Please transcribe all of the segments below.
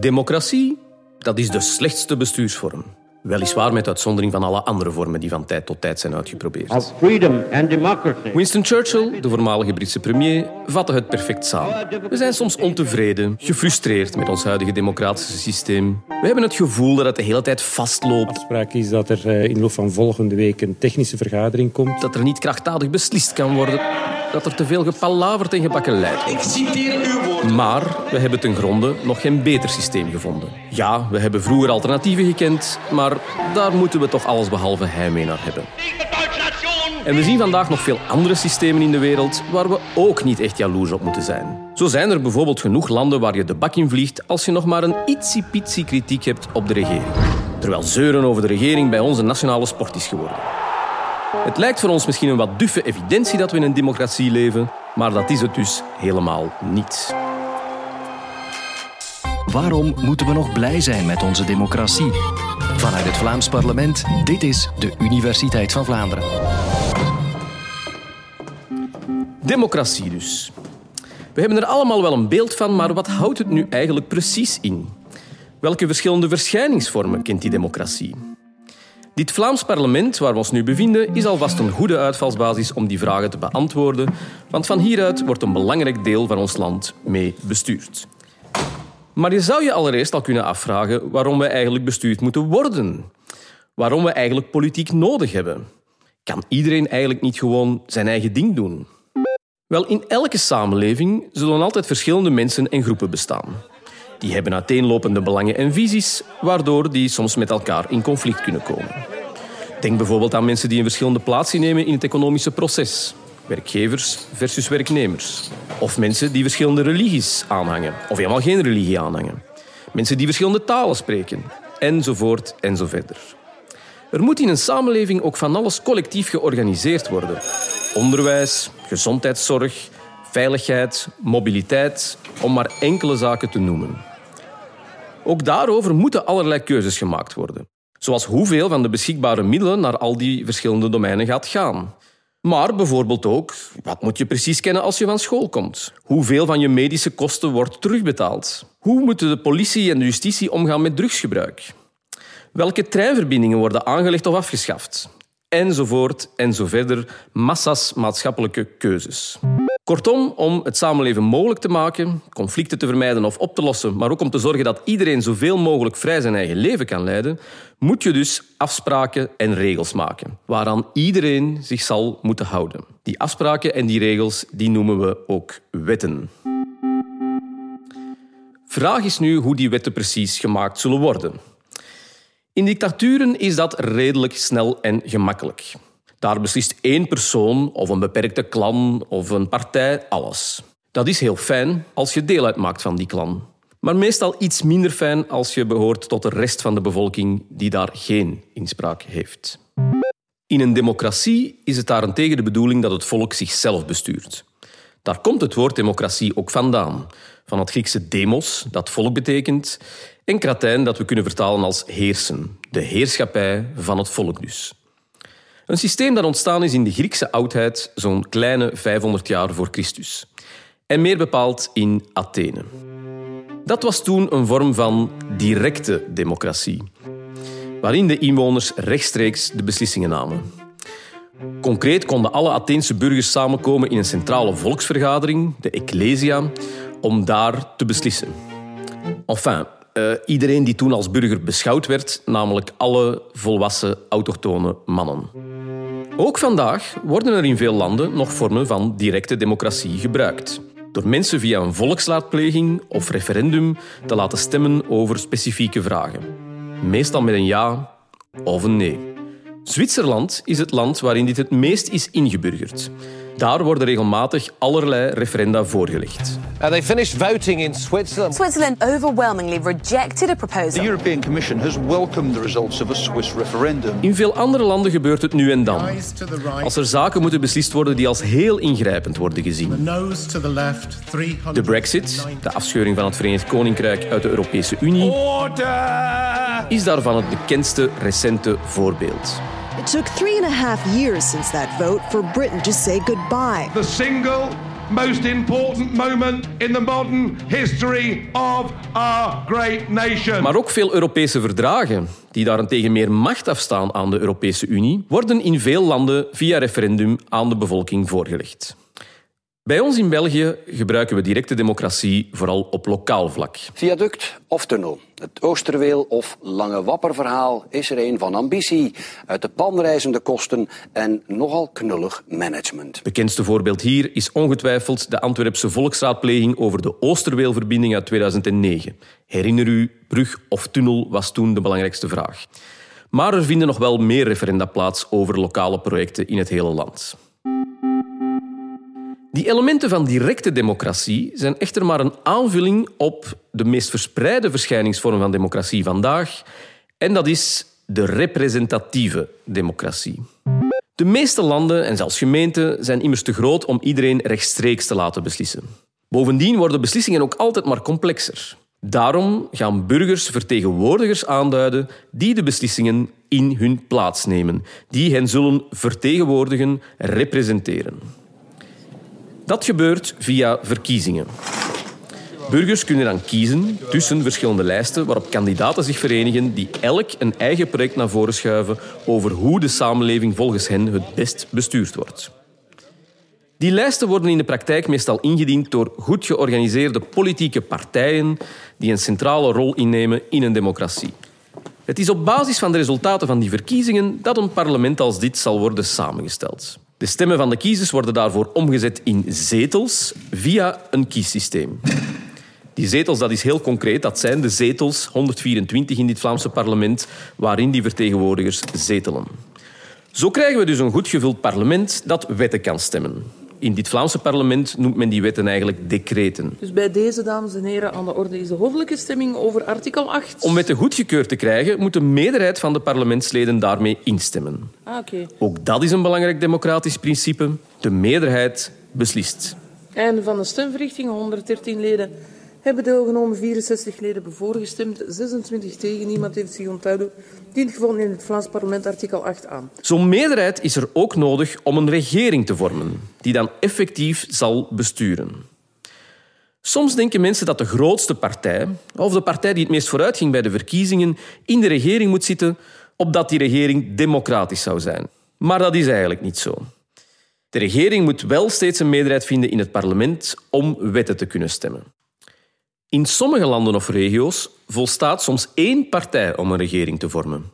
Democratie, dat is de slechtste bestuursvorm. Weliswaar met uitzondering van alle andere vormen die van tijd tot tijd zijn uitgeprobeerd. of freedom and democracy. Winston Churchill, de voormalige Britse premier, vatte het perfect samen. We zijn soms ontevreden, gefrustreerd met ons huidige democratische systeem. We hebben het gevoel dat het de hele tijd vastloopt, afspraak is dat er eh, in de loop van volgende week een technische vergadering komt. dat er niet krachtdadig beslist kan worden, dat er te veel gepalaverd en gebakken lijdt. Ik citeer uw woord. Maar we hebben ten gronde nog geen beter systeem gevonden. Ja, we hebben vroeger alternatieven gekend, maar daar moeten we toch allesbehalve heimwee naar hebben. En we zien vandaag nog veel andere systemen in de wereld waar we ook niet echt jaloers op moeten zijn. Zo zijn er bijvoorbeeld genoeg landen waar je de bak in vliegt als je nog maar een ietsiepietsie kritiek hebt op de regering. Terwijl zeuren over de regering bij ons een nationale sport is geworden. Het lijkt voor ons misschien een wat duffe evidentie dat we in een democratie leven, maar dat is het dus helemaal niet. Waarom moeten we nog blij zijn met onze democratie? Vanuit het Vlaams parlement, dit is de Universiteit van Vlaanderen. Democratie dus. We hebben er allemaal wel een beeld van, maar wat houdt het nu eigenlijk precies in? Welke verschillende verschijningsvormen kent die democratie? Dit Vlaams parlement, waar we ons nu bevinden, is alvast een goede uitvalsbasis om die vragen te beantwoorden, want van hieruit wordt een belangrijk deel van ons land mee bestuurd. Maar je zou je allereerst al kunnen afvragen waarom we eigenlijk bestuurd moeten worden. Waarom we eigenlijk politiek nodig hebben. Kan iedereen eigenlijk niet gewoon zijn eigen ding doen? Wel, in elke samenleving zullen altijd verschillende mensen en groepen bestaan. Die hebben uiteenlopende belangen en visies, waardoor die soms met elkaar in conflict kunnen komen. Denk bijvoorbeeld aan mensen die een verschillende plaats innemen in het economische proces. Werkgevers versus werknemers. Of mensen die verschillende religies aanhangen, of helemaal geen religie aanhangen. Mensen die verschillende talen spreken, enzovoort enzoverder. Er moet in een samenleving ook van alles collectief georganiseerd worden. Onderwijs, gezondheidszorg, veiligheid, mobiliteit, om maar enkele zaken te noemen. Ook daarover moeten allerlei keuzes gemaakt worden. Zoals hoeveel van de beschikbare middelen naar al die verschillende domeinen gaat gaan. Maar bijvoorbeeld ook, wat moet je precies kennen als je van school komt? Hoeveel van je medische kosten wordt terugbetaald? Hoe moeten de politie en de justitie omgaan met drugsgebruik? Welke treinverbindingen worden aangelegd of afgeschaft? Enzovoort en zo verder. Massa's maatschappelijke keuzes. Kortom, om het samenleven mogelijk te maken, conflicten te vermijden of op te lossen, maar ook om te zorgen dat iedereen zoveel mogelijk vrij zijn eigen leven kan leiden, moet je dus afspraken en regels maken, waaraan iedereen zich zal moeten houden. Die afspraken en die regels die noemen we ook wetten. Vraag is nu hoe die wetten precies gemaakt zullen worden. In dictaturen is dat redelijk snel en gemakkelijk. Daar beslist één persoon of een beperkte clan of een partij alles. Dat is heel fijn als je deel uitmaakt van die clan. Maar meestal iets minder fijn als je behoort tot de rest van de bevolking die daar geen inspraak heeft. In een democratie is het daarentegen de bedoeling dat het volk zichzelf bestuurt. Daar komt het woord democratie ook vandaan. Van het Griekse demos, dat volk betekent, en kratijn, dat we kunnen vertalen als heersen. De heerschappij van het volk dus. Een systeem dat ontstaan is in de Griekse oudheid, zo'n kleine 500 jaar voor Christus. En meer bepaald in Athene. Dat was toen een vorm van directe democratie, waarin de inwoners rechtstreeks de beslissingen namen. Concreet konden alle Atheense burgers samenkomen in een centrale volksvergadering, de Ecclesia, om daar te beslissen. Enfin, eh, iedereen die toen als burger beschouwd werd, namelijk alle volwassen autochtone mannen. Ook vandaag worden er in veel landen nog vormen van directe democratie gebruikt. Door mensen via een volkslaatpleging of referendum te laten stemmen over specifieke vragen. Meestal met een ja of een nee. Zwitserland is het land waarin dit het meest is ingeburgerd. Daar worden regelmatig allerlei referenda voorgelegd. Uh, they finished voting in Switzerland. Switzerland overwhelmingly rejected a The proposal. European Commission has welcomed the results of a Swiss referendum. In veel andere landen gebeurt het nu en dan. Als er zaken moeten beslist worden die als heel ingrijpend worden gezien. Nose to the left, 300. De Brexit, de afscheuring van het Verenigd Koninkrijk uit de Europese Unie, is daarvan het bekendste recente voorbeeld. It took three and a half years since that vote for Britain to say goodbye. The single most important moment in the modern history of our great nation. Maar ook veel Europese verdragen, die daarentegen meer macht afstaan aan de Europese Unie, worden in veel landen via referendum aan de bevolking voorgelegd. Bij ons in België gebruiken we directe democratie vooral op lokaal vlak. Viaduct of tunnel, het Oosterweel of Lange Wapperverhaal is er een van ambitie, uit de pan reizende kosten en nogal knullig management. Bekendste voorbeeld hier is ongetwijfeld de Antwerpse volksraadpleging over de Oosterweelverbinding uit 2009. Herinner u, brug of tunnel was toen de belangrijkste vraag. Maar er vinden nog wel meer referenda plaats over lokale projecten in het hele land. Die elementen van directe democratie zijn echter maar een aanvulling op de meest verspreide verschijningsvorm van democratie vandaag, en dat is de representatieve democratie. De meeste landen en zelfs gemeenten zijn immers te groot om iedereen rechtstreeks te laten beslissen. Bovendien worden beslissingen ook altijd maar complexer. Daarom gaan burgers vertegenwoordigers aanduiden die de beslissingen in hun plaats nemen, die hen zullen vertegenwoordigen, representeren. Dat gebeurt via verkiezingen. Burgers kunnen dan kiezen tussen verschillende lijsten waarop kandidaten zich verenigen die elk een eigen project naar voren schuiven over hoe de samenleving volgens hen het best bestuurd wordt. Die lijsten worden in de praktijk meestal ingediend door goed georganiseerde politieke partijen die een centrale rol innemen in een democratie. Het is op basis van de resultaten van die verkiezingen dat een parlement als dit zal worden samengesteld. De stemmen van de kiezers worden daarvoor omgezet in zetels via een kiessysteem. Die zetels, dat is heel concreet, dat zijn de zetels, 124 in dit Vlaamse parlement, waarin die vertegenwoordigers zetelen. Zo krijgen we dus een goed gevuld parlement dat wetten kan stemmen. In dit Vlaamse parlement noemt men die wetten eigenlijk decreten. Dus bij deze, dames en heren, aan de orde is de hoffelijke stemming over artikel 8. Om wetten goedgekeurd te krijgen, moet de meerderheid van de parlementsleden daarmee instemmen. Ah, oké. Ook dat is een belangrijk democratisch principe. De meerderheid beslist. Einde van de stemverrichting. 113 leden hebben deelgenomen, 64 leden hebben voorgestemd, 26 tegen, niemand heeft zich onthouden. Dient gevonden in het Vlaams parlement artikel 8 aan. Zo'n meerderheid is er ook nodig om een regering te vormen, die dan effectief zal besturen. Soms denken mensen dat de grootste partij, of de partij die het meest vooruit ging bij de verkiezingen, in de regering moet zitten, opdat die regering democratisch zou zijn. Maar dat is eigenlijk niet zo. De regering moet wel steeds een meerderheid vinden in het parlement om wetten te kunnen stemmen. In sommige landen of regio's volstaat soms één partij om een regering te vormen.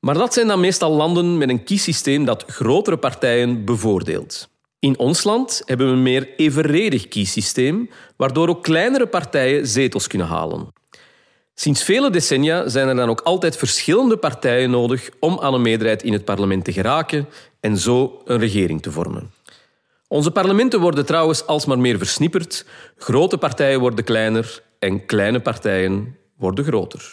Maar dat zijn dan meestal landen met een kiessysteem dat grotere partijen bevoordeelt. In ons land hebben we een meer evenredig kiessysteem, waardoor ook kleinere partijen zetels kunnen halen. Sinds vele decennia zijn er dan ook altijd verschillende partijen nodig om aan een meerderheid in het parlement te geraken en zo een regering te vormen. Onze parlementen worden trouwens alsmaar meer versnipperd. Grote partijen worden kleiner en kleine partijen worden groter.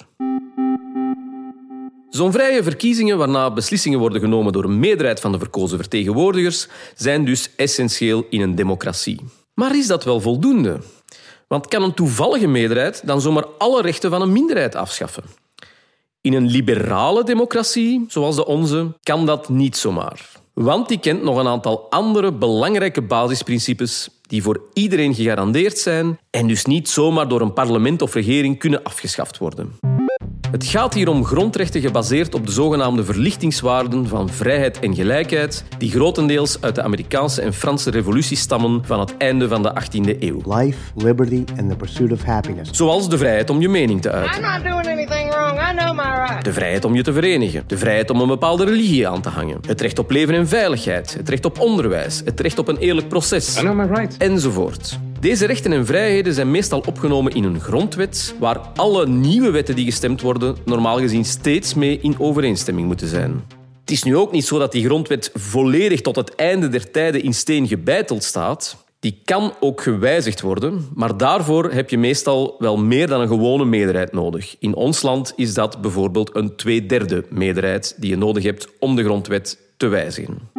Zo'n vrije verkiezingen waarna beslissingen worden genomen door een meerderheid van de verkozen vertegenwoordigers zijn dus essentieel in een democratie. Maar is dat wel voldoende? Want kan een toevallige meerderheid dan zomaar alle rechten van een minderheid afschaffen? In een liberale democratie, zoals de onze, kan dat niet zomaar. Want die kent nog een aantal andere belangrijke basisprincipes die voor iedereen gegarandeerd zijn en dus niet zomaar door een parlement of regering kunnen afgeschaft worden. Het gaat hier om grondrechten gebaseerd op de zogenaamde verlichtingswaarden van vrijheid en gelijkheid, die grotendeels uit de Amerikaanse en Franse revolutie stammen van het einde van de 18e eeuw. Life, liberty and the pursuit of happiness. Zoals de vrijheid om je mening te uiten. I'm not doing anything wrong. I know my rights. De vrijheid om je te verenigen. De vrijheid om een bepaalde religie aan te hangen. Het recht op leven en veiligheid. Het recht op onderwijs. Het recht op een eerlijk proces. I know my. Enzovoort. Deze rechten en vrijheden zijn meestal opgenomen in een grondwet, waar alle nieuwe wetten die gestemd worden normaal gezien steeds mee in overeenstemming moeten zijn. Het is nu ook niet zo dat die grondwet volledig tot het einde der tijden in steen gebeiteld staat. Die kan ook gewijzigd worden, maar daarvoor heb je meestal wel meer dan een gewone meerderheid nodig. In ons land is dat bijvoorbeeld een tweederde meerderheid die je nodig hebt om de grondwet te wijzigen.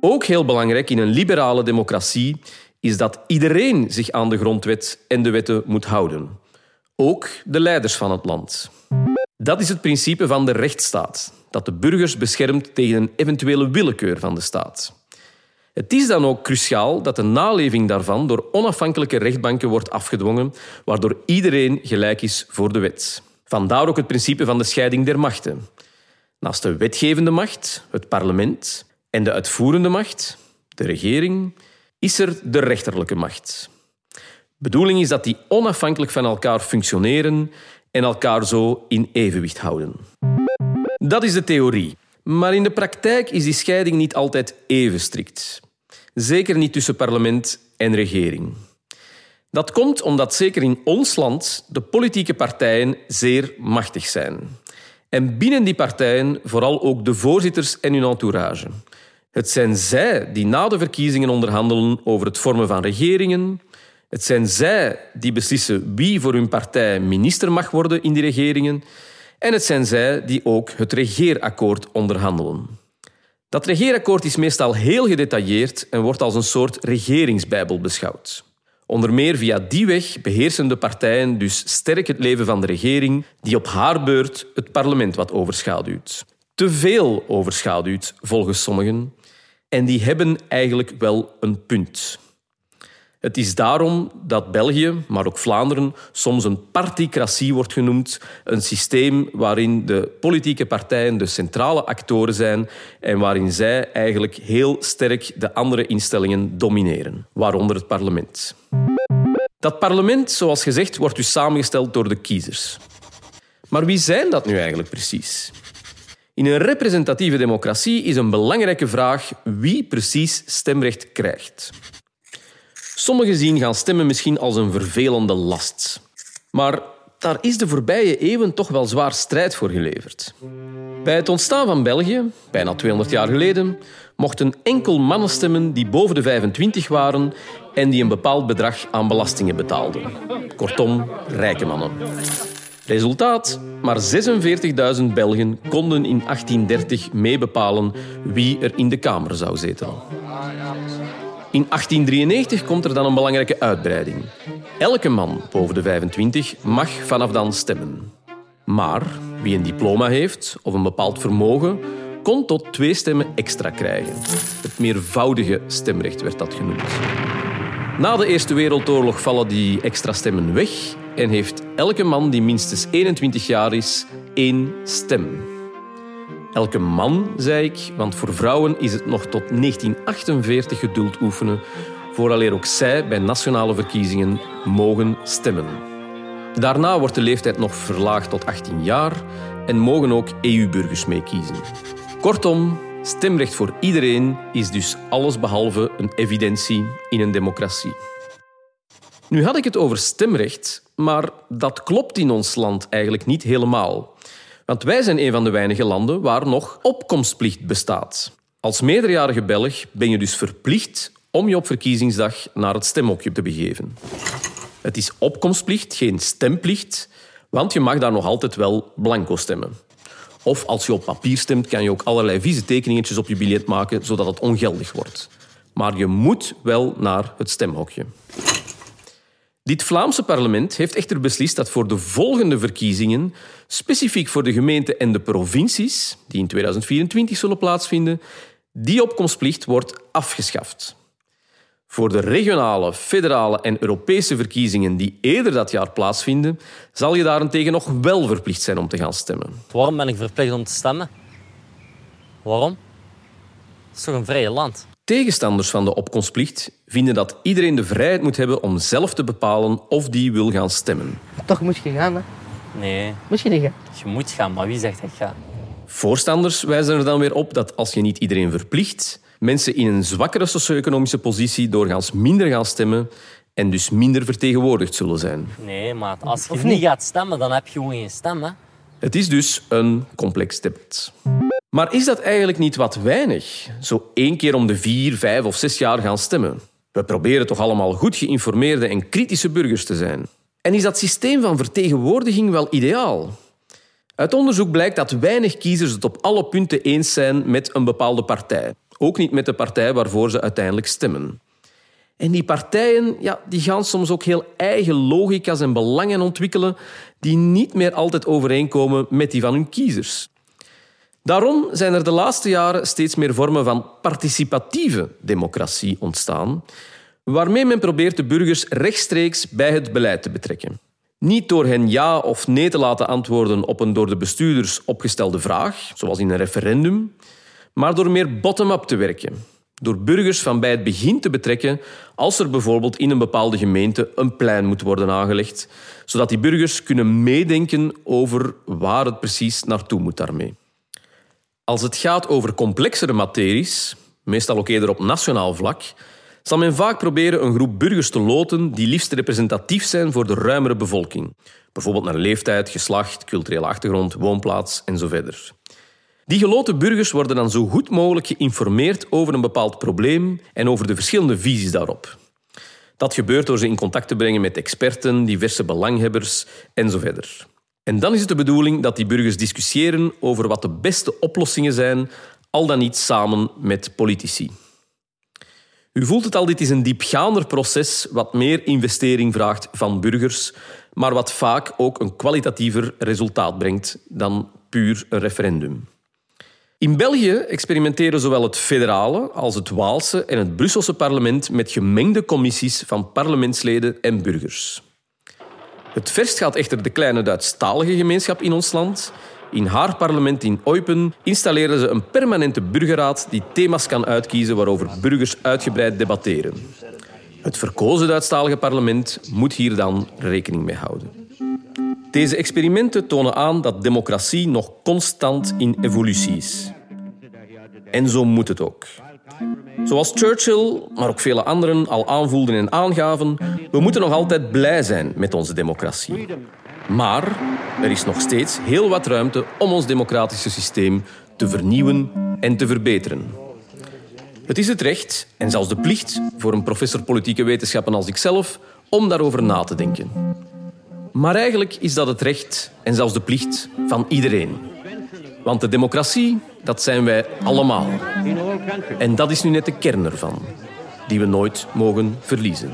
Ook heel belangrijk in een liberale democratie is dat iedereen zich aan de grondwet en de wetten moet houden. Ook de leiders van het land. Dat is het principe van de rechtsstaat, dat de burgers beschermt tegen een eventuele willekeur van de staat. Het is dan ook cruciaal dat de naleving daarvan door onafhankelijke rechtbanken wordt afgedwongen, waardoor iedereen gelijk is voor de wet. Vandaar ook het principe van de scheiding der machten. Naast de wetgevende macht, het parlement, en de uitvoerende macht, de regering, is er de rechterlijke macht. Bedoeling is dat die onafhankelijk van elkaar functioneren en elkaar zo in evenwicht houden. Dat is de theorie. Maar in de praktijk is die scheiding niet altijd even strikt. Zeker niet tussen parlement en regering. Dat komt omdat zeker in ons land de politieke partijen zeer machtig zijn. En binnen die partijen vooral ook de voorzitters en hun entourage. Het zijn zij die na de verkiezingen onderhandelen over het vormen van regeringen. Het zijn zij die beslissen wie voor hun partij minister mag worden in die regeringen. En het zijn zij die ook het regeerakkoord onderhandelen. Dat regeerakkoord is meestal heel gedetailleerd en wordt als een soort regeringsbijbel beschouwd. Onder meer via die weg beheersen de partijen dus sterk het leven van de regering, die op haar beurt het parlement wat overschaduwt. Te veel overschaduwt, volgens sommigen. En die hebben eigenlijk wel een punt. Het is daarom dat België, maar ook Vlaanderen, soms een particratie wordt genoemd. Een systeem waarin de politieke partijen de centrale actoren zijn en waarin zij eigenlijk heel sterk de andere instellingen domineren, waaronder het parlement. Dat parlement, zoals gezegd, wordt dus samengesteld door de kiezers. Maar wie zijn dat nu eigenlijk precies? In een representatieve democratie is een belangrijke vraag wie precies stemrecht krijgt. Sommigen zien gaan stemmen misschien als een vervelende last. Maar daar is de voorbije eeuwen toch wel zwaar strijd voor geleverd. Bij het ontstaan van België, bijna 200 jaar geleden, mochten enkel mannen stemmen die boven de 25 waren en die een bepaald bedrag aan belastingen betaalden. Kortom, rijke mannen. Resultaat? Maar 46.000 Belgen konden in 1830 meebepalen wie er in de Kamer zou zetelen. In 1893 komt er dan een belangrijke uitbreiding. Elke man boven de 25 mag vanaf dan stemmen. Maar wie een diploma heeft of een bepaald vermogen, kon tot twee stemmen extra krijgen. Het meervoudige stemrecht werd dat genoemd. Na de Eerste Wereldoorlog vallen die extra stemmen weg en heeft elke man die minstens 21 jaar is één stem. Elke man, zei ik, want voor vrouwen is het nog tot 1948 geduld oefenen vooraleer ook zij bij nationale verkiezingen mogen stemmen. Daarna wordt de leeftijd nog verlaagd tot 18 jaar en mogen ook EU-burgers meekiezen. Kortom, stemrecht voor iedereen is dus allesbehalve een evidentie in een democratie. Nu had ik het over stemrecht, maar dat klopt in ons land eigenlijk niet helemaal. Want wij zijn een van de weinige landen waar nog opkomstplicht bestaat. Als meerderjarige Belg ben je dus verplicht om je op verkiezingsdag naar het stemhokje te begeven. Het is opkomstplicht, geen stemplicht, want je mag daar nog altijd wel blanco stemmen. Of als je op papier stemt, kan je ook allerlei vieze tekeningetjes op je biljet maken, zodat het ongeldig wordt. Maar je moet wel naar het stemhokje. Dit Vlaamse parlement heeft echter beslist dat voor de volgende verkiezingen, specifiek voor de gemeenten en de provincies, die in 2024 zullen plaatsvinden, die opkomstplicht wordt afgeschaft. Voor de regionale, federale en Europese verkiezingen die eerder dat jaar plaatsvinden, zal je daarentegen nog wel verplicht zijn om te gaan stemmen. Waarom ben ik verplicht om te stemmen? Waarom? Het is toch een vrije land? Tegenstanders van de opkomstplicht vinden dat iedereen de vrijheid moet hebben om zelf te bepalen of die wil gaan stemmen. Toch moet je gaan, hè? Nee. Moet je niet gaan? Je moet gaan, maar wie zegt dat je gaat? Voorstanders wijzen er dan weer op dat als je niet iedereen verplicht, mensen in een zwakkere socio-economische positie doorgaans minder gaan stemmen en dus minder vertegenwoordigd zullen zijn. Nee, maar als je niet gaat stemmen, dan heb je gewoon geen stem, hè? Het is dus een complex debat. Maar is dat eigenlijk niet wat weinig? Zo één keer om de vier, vijf of zes jaar gaan stemmen. We proberen toch allemaal goed geïnformeerde en kritische burgers te zijn. En is dat systeem van vertegenwoordiging wel ideaal? Uit onderzoek blijkt dat weinig kiezers het op alle punten eens zijn met een bepaalde partij. Ook niet met de partij waarvoor ze uiteindelijk stemmen. En die partijen ja, die gaan soms ook heel eigen logica's en belangen ontwikkelen die niet meer altijd overeenkomen met die van hun kiezers. Daarom zijn er de laatste jaren steeds meer vormen van participatieve democratie ontstaan, waarmee men probeert de burgers rechtstreeks bij het beleid te betrekken. Niet door hen ja of nee te laten antwoorden op een door de bestuurders opgestelde vraag, zoals in een referendum, maar door meer bottom-up te werken. Door burgers van bij het begin te betrekken als er bijvoorbeeld in een bepaalde gemeente een plein moet worden aangelegd, zodat die burgers kunnen meedenken over waar het precies naartoe moet daarmee. Als het gaat over complexere materies, meestal ook eerder op nationaal vlak, zal men vaak proberen een groep burgers te loten die liefst representatief zijn voor de ruimere bevolking. Bijvoorbeeld naar leeftijd, geslacht, culturele achtergrond, woonplaats en zo verder. Die geloten burgers worden dan zo goed mogelijk geïnformeerd over een bepaald probleem en over de verschillende visies daarop. Dat gebeurt door ze in contact te brengen met experten, diverse belanghebbers en zo verder. En dan is het de bedoeling dat die burgers discussiëren over wat de beste oplossingen zijn, al dan niet samen met politici. U voelt het al, dit is een diepgaander proces wat meer investering vraagt van burgers, maar wat vaak ook een kwalitatiever resultaat brengt dan puur een referendum. In België experimenteren zowel het federale als het Waalse en het Brusselse parlement met gemengde commissies van parlementsleden en burgers. Het verst gaat echter de kleine Duitsstalige gemeenschap in ons land. In haar parlement in Eupen installeren ze een permanente burgerraad die thema's kan uitkiezen waarover burgers uitgebreid debatteren. Het verkozen Duitsstalige parlement moet hier dan rekening mee houden. Deze experimenten tonen aan dat democratie nog constant in evolutie is. En zo moet het ook. Zoals Churchill, maar ook vele anderen al aanvoelden en aangaven, we moeten nog altijd blij zijn met onze democratie. Maar er is nog steeds heel wat ruimte om ons democratische systeem te vernieuwen en te verbeteren. Het is het recht en zelfs de plicht voor een professor politieke wetenschappen als ikzelf om daarover na te denken. Maar eigenlijk is dat het recht en zelfs de plicht van iedereen. Want de democratie, dat zijn wij allemaal. En dat is nu net de kern ervan, die we nooit mogen verliezen.